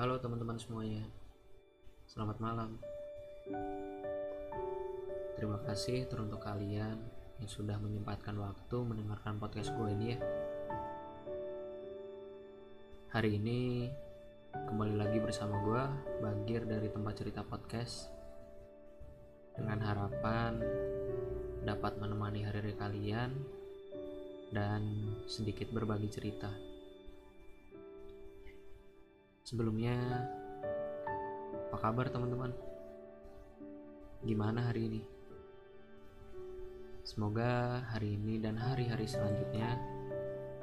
Halo teman-teman semuanya, selamat malam. Terima kasih teruntuk kalian yang sudah menyempatkan waktu mendengarkan podcast gue ini ya. Hari ini kembali lagi bersama gue, Bagir dari tempat cerita podcast. Dengan harapan dapat menemani hari-hari kalian dan sedikit berbagi cerita. Sebelumnya, apa kabar teman-teman? Gimana hari ini? Semoga hari ini dan hari-hari selanjutnya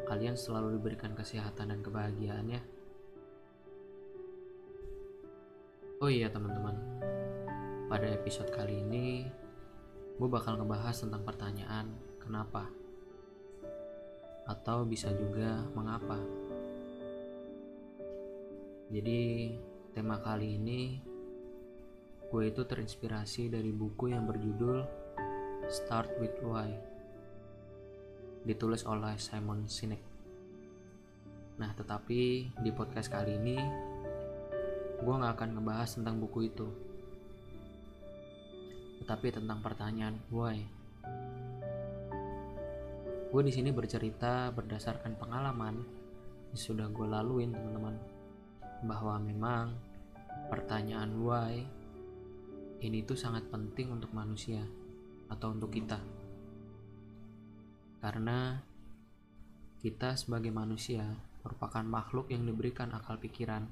kalian selalu diberikan kesehatan dan kebahagiaan ya. Oh iya teman-teman, pada episode kali ini gue bakal ngebahas tentang pertanyaan kenapa atau bisa juga mengapa. Jadi tema kali ini gue itu terinspirasi dari buku yang berjudul Start with Why ditulis oleh Simon Sinek. Nah, tetapi di podcast kali ini gue nggak akan ngebahas tentang buku itu, tetapi tentang pertanyaan why. Gue di sini bercerita berdasarkan pengalaman yang sudah gue laluin teman-teman bahwa memang pertanyaan why ini tuh sangat penting untuk manusia atau untuk kita. Karena kita sebagai manusia merupakan makhluk yang diberikan akal pikiran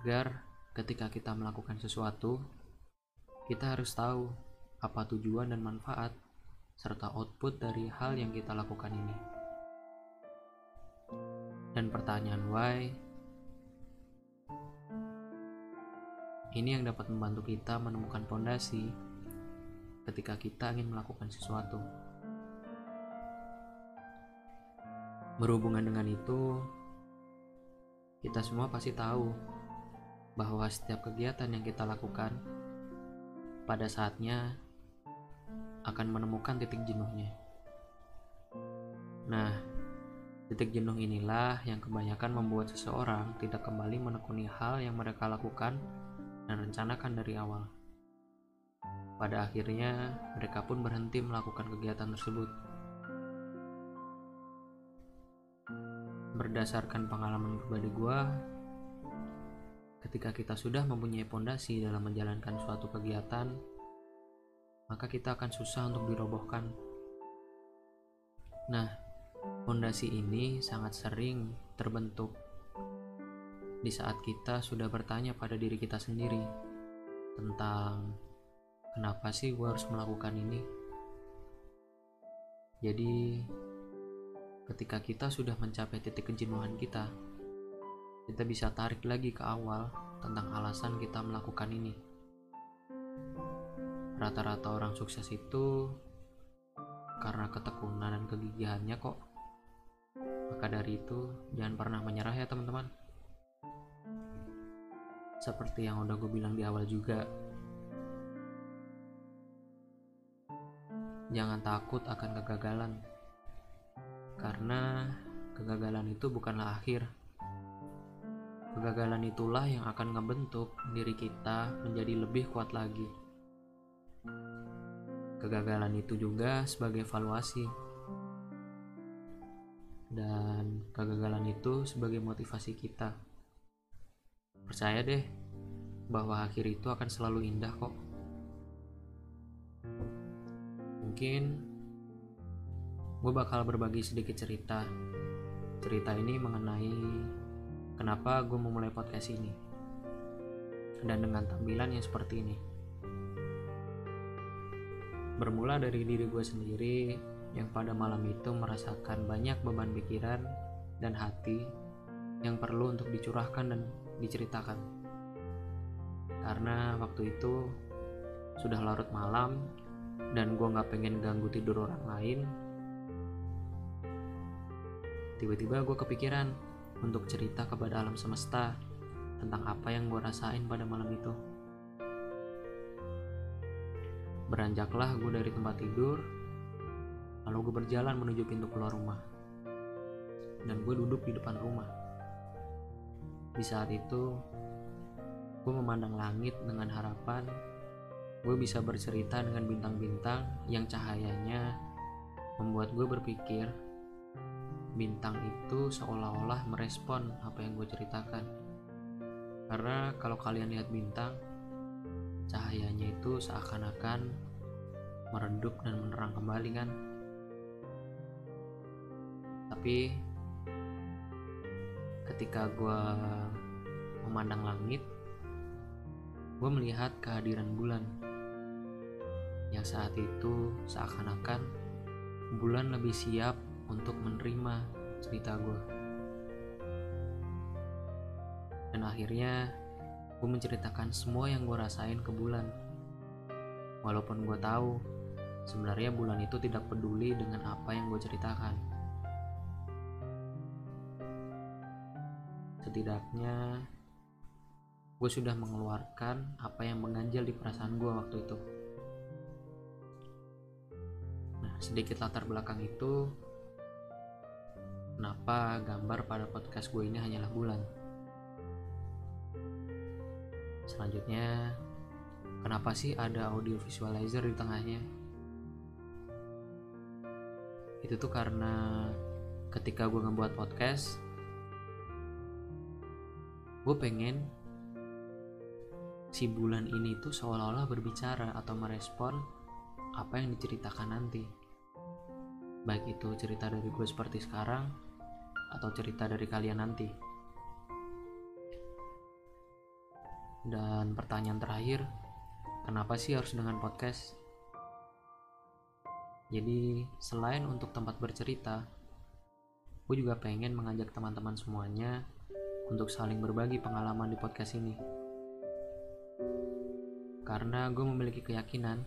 agar ketika kita melakukan sesuatu kita harus tahu apa tujuan dan manfaat serta output dari hal yang kita lakukan ini. Dan pertanyaan why Ini yang dapat membantu kita menemukan fondasi ketika kita ingin melakukan sesuatu. Berhubungan dengan itu, kita semua pasti tahu bahwa setiap kegiatan yang kita lakukan pada saatnya akan menemukan titik jenuhnya. Nah, titik jenuh inilah yang kebanyakan membuat seseorang tidak kembali menekuni hal yang mereka lakukan dan rencanakan dari awal. Pada akhirnya, mereka pun berhenti melakukan kegiatan tersebut. Berdasarkan pengalaman pribadi gue, ketika kita sudah mempunyai pondasi dalam menjalankan suatu kegiatan, maka kita akan susah untuk dirobohkan. Nah, pondasi ini sangat sering terbentuk di saat kita sudah bertanya pada diri kita sendiri tentang kenapa sih gue harus melakukan ini. Jadi, ketika kita sudah mencapai titik kejenuhan kita, kita bisa tarik lagi ke awal tentang alasan kita melakukan ini. Rata-rata orang sukses itu karena ketekunan dan kegigihannya kok. Maka dari itu, jangan pernah menyerah ya teman-teman. Seperti yang udah gue bilang di awal juga, jangan takut akan kegagalan, karena kegagalan itu bukanlah akhir. Kegagalan itulah yang akan ngebentuk diri kita menjadi lebih kuat lagi. Kegagalan itu juga sebagai evaluasi, dan kegagalan itu sebagai motivasi kita Percaya deh bahwa akhir itu akan selalu indah kok. Mungkin gue bakal berbagi sedikit cerita. Cerita ini mengenai kenapa gue memulai podcast ini. Dan dengan tampilan yang seperti ini. Bermula dari diri gue sendiri yang pada malam itu merasakan banyak beban pikiran dan hati yang perlu untuk dicurahkan dan diceritakan. Karena waktu itu sudah larut malam dan gue gak pengen ganggu tidur orang lain. Tiba-tiba gue kepikiran untuk cerita kepada alam semesta tentang apa yang gue rasain pada malam itu. Beranjaklah gue dari tempat tidur, lalu gue berjalan menuju pintu keluar rumah. Dan gue duduk di depan rumah. Di saat itu gue memandang langit dengan harapan gue bisa bercerita dengan bintang-bintang yang cahayanya membuat gue berpikir bintang itu seolah-olah merespon apa yang gue ceritakan. Karena kalau kalian lihat bintang cahayanya itu seakan-akan meredup dan menerang kembali kan? Tapi ketika gue memandang langit gue melihat kehadiran bulan yang saat itu seakan-akan bulan lebih siap untuk menerima cerita gue. Dan akhirnya gue menceritakan semua yang gue rasain ke bulan. Walaupun gue tahu sebenarnya bulan itu tidak peduli dengan apa yang gue ceritakan. Setidaknya gue sudah mengeluarkan apa yang mengganjal di perasaan gue waktu itu. Sedikit latar belakang itu kenapa gambar pada podcast gue ini hanyalah bulan? Selanjutnya kenapa sih ada audio visualizer di tengahnya? Itu tuh karena ketika gue ngebuat podcast gue pengen si bulan ini tuh seolah-olah berbicara atau merespon apa yang diceritakan nanti baik itu cerita dari gue seperti sekarang atau cerita dari kalian nanti. Dan pertanyaan terakhir, kenapa sih harus dengan podcast? Jadi, selain untuk tempat bercerita, gue juga pengen mengajak teman-teman semuanya untuk saling berbagi pengalaman di podcast ini. Karena gue memiliki keyakinan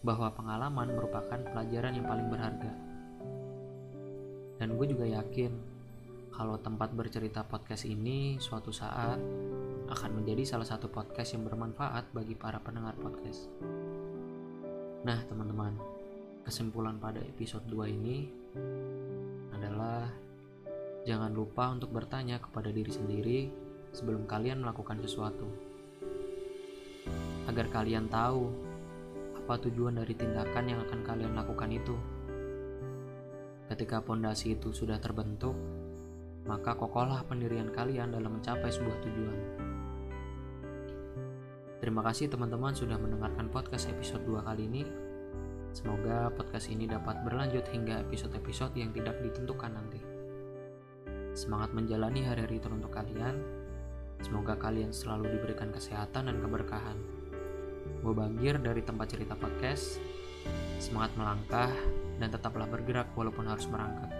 bahwa pengalaman merupakan pelajaran yang paling berharga dan gue juga yakin kalau tempat bercerita podcast ini suatu saat akan menjadi salah satu podcast yang bermanfaat bagi para pendengar podcast. Nah, teman-teman, kesimpulan pada episode 2 ini adalah jangan lupa untuk bertanya kepada diri sendiri sebelum kalian melakukan sesuatu. Agar kalian tahu apa tujuan dari tindakan yang akan kalian lakukan itu. Ketika pondasi itu sudah terbentuk, maka kokohlah pendirian kalian dalam mencapai sebuah tujuan. Terima kasih teman-teman sudah mendengarkan podcast episode 2 kali ini. Semoga podcast ini dapat berlanjut hingga episode-episode yang tidak ditentukan nanti. Semangat menjalani hari-hari teruntuk kalian. Semoga kalian selalu diberikan kesehatan dan keberkahan. Gue Bagir dari tempat cerita podcast. Semangat melangkah dan tetaplah bergerak walaupun harus merangkak.